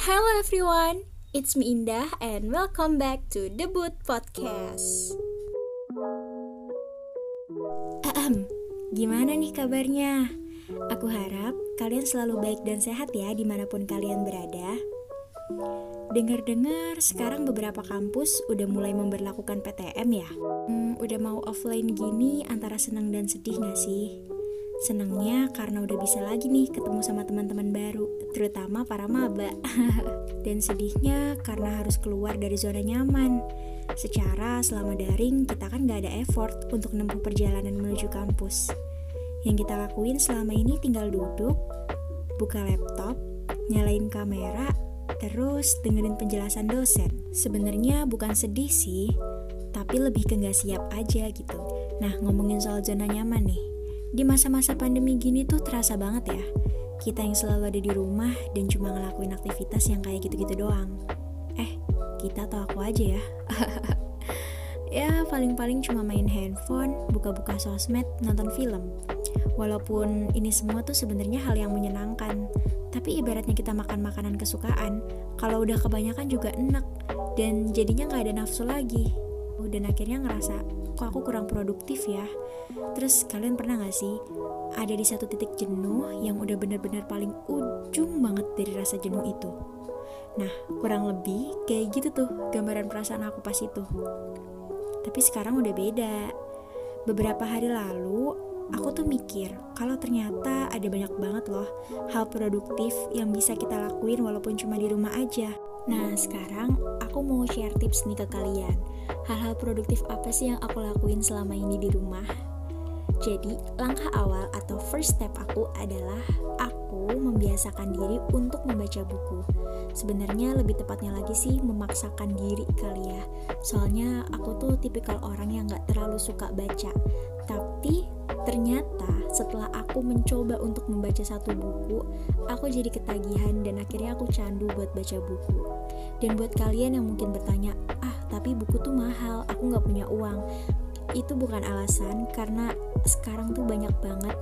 Hello everyone, it's me Indah and welcome back to Debut Podcast. Ahem, gimana nih kabarnya? Aku harap kalian selalu baik dan sehat ya di mana pun kalian berada. Dengar-dengar sekarang beberapa kampus udah mulai memberlakukan PTM ya. Hmm, udah mau offline gini antara senang dan sedih gak sih? Senangnya karena udah bisa lagi nih ketemu sama teman-teman baru, terutama para maba. Dan sedihnya karena harus keluar dari zona nyaman. Secara selama daring kita kan gak ada effort untuk menempuh perjalanan menuju kampus. Yang kita lakuin selama ini tinggal duduk, buka laptop, nyalain kamera, terus dengerin penjelasan dosen. Sebenarnya bukan sedih sih, tapi lebih ke nggak siap aja gitu. Nah, ngomongin soal zona nyaman nih, di masa-masa pandemi gini tuh terasa banget ya. Kita yang selalu ada di rumah dan cuma ngelakuin aktivitas yang kayak gitu-gitu doang. Eh, kita atau aku aja ya. ya, paling-paling cuma main handphone, buka-buka sosmed, nonton film. Walaupun ini semua tuh sebenarnya hal yang menyenangkan, tapi ibaratnya kita makan makanan kesukaan, kalau udah kebanyakan juga enak dan jadinya nggak ada nafsu lagi. Dan akhirnya ngerasa kok aku kurang produktif ya? Terus kalian pernah gak sih ada di satu titik jenuh yang udah bener-bener paling ujung banget dari rasa jenuh itu? Nah kurang lebih kayak gitu tuh gambaran perasaan aku pas itu. Tapi sekarang udah beda. Beberapa hari lalu aku tuh mikir kalau ternyata ada banyak banget loh hal produktif yang bisa kita lakuin walaupun cuma di rumah aja. Nah, sekarang aku mau share tips nih ke kalian. Hal-hal produktif apa sih yang aku lakuin selama ini di rumah? Jadi, langkah awal atau first step aku adalah aku membiasakan diri untuk membaca buku. Sebenarnya lebih tepatnya lagi sih memaksakan diri kali ya. Soalnya aku tuh tipikal orang yang gak terlalu suka baca. Tapi ternyata setelah aku mencoba untuk membaca satu buku, aku jadi ketagihan dan akhirnya aku candu buat baca buku. Dan buat kalian yang mungkin bertanya, ah tapi buku tuh mahal, aku gak punya uang. Itu bukan alasan karena sekarang tuh banyak banget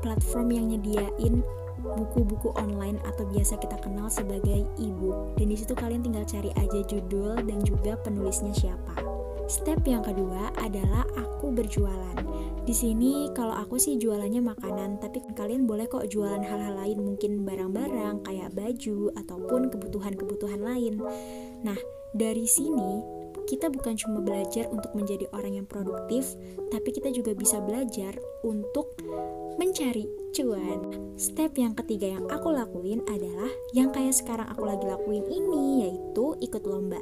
platform yang nyediain buku-buku online atau biasa kita kenal sebagai e-book. Dan di situ kalian tinggal cari aja judul dan juga penulisnya siapa. Step yang kedua adalah aku berjualan. Di sini kalau aku sih jualannya makanan, tapi kalian boleh kok jualan hal-hal lain, mungkin barang-barang kayak baju ataupun kebutuhan-kebutuhan lain. Nah, dari sini kita bukan cuma belajar untuk menjadi orang yang produktif, tapi kita juga bisa belajar untuk mencari cuan. Step yang ketiga yang aku lakuin adalah yang kayak sekarang aku lagi lakuin ini, yaitu ikut lomba.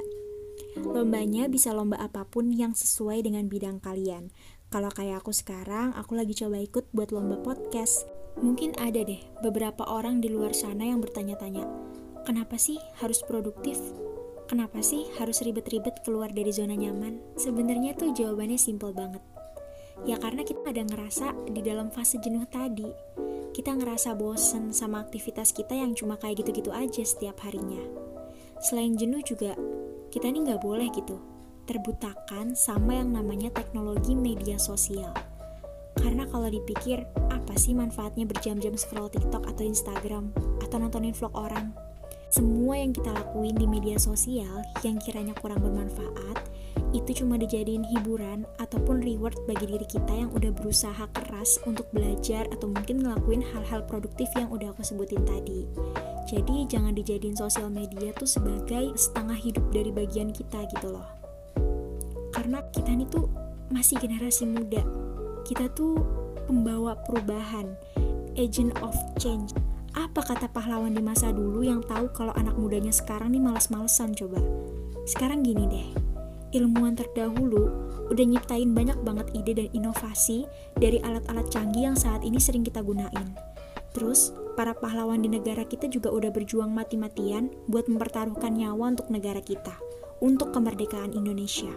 Lombanya bisa lomba apa pun yang sesuai dengan bidang kalian. Kalau kayak aku sekarang, aku lagi coba ikut buat lomba podcast. Mungkin ada deh beberapa orang di luar sana yang bertanya-tanya, kenapa sih harus produktif? Kenapa sih harus ribet-ribet keluar dari zona nyaman? Sebenarnya tuh jawabannya simple banget. Ya karena kita ada ngerasa di dalam fase jenuh tadi. Kita ngerasa bosen sama aktivitas kita yang cuma kayak gitu-gitu aja setiap harinya. Selain jenuh juga, kita ini nggak boleh gitu terbutakan sama yang namanya teknologi media sosial. Karena kalau dipikir, apa sih manfaatnya berjam-jam scroll TikTok atau Instagram atau nontonin vlog orang? Semua yang kita lakuin di media sosial yang kiranya kurang bermanfaat, itu cuma dijadiin hiburan ataupun reward bagi diri kita yang udah berusaha keras untuk belajar atau mungkin ngelakuin hal-hal produktif yang udah aku sebutin tadi. Jadi jangan dijadiin sosial media tuh sebagai setengah hidup dari bagian kita gitu loh. Karena kita ini tuh masih generasi muda. Kita tuh pembawa perubahan agent of change apa kata pahlawan di masa dulu yang tahu kalau anak mudanya sekarang nih malas-malesan coba? Sekarang gini deh. Ilmuwan terdahulu udah nyiptain banyak banget ide dan inovasi dari alat-alat canggih yang saat ini sering kita gunain. Terus para pahlawan di negara kita juga udah berjuang mati-matian buat mempertaruhkan nyawa untuk negara kita untuk kemerdekaan Indonesia.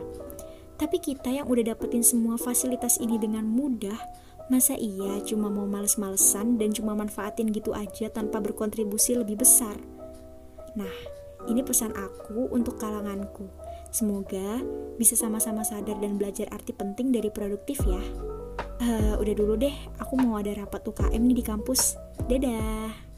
Tapi kita yang udah dapetin semua fasilitas ini dengan mudah, masa iya cuma mau males-malesan dan cuma manfaatin gitu aja tanpa berkontribusi lebih besar? Nah, ini pesan aku untuk kalanganku. Semoga bisa sama-sama sadar dan belajar arti penting dari produktif ya. Uh, udah dulu deh, aku mau ada rapat UKM nih di kampus. Dadah!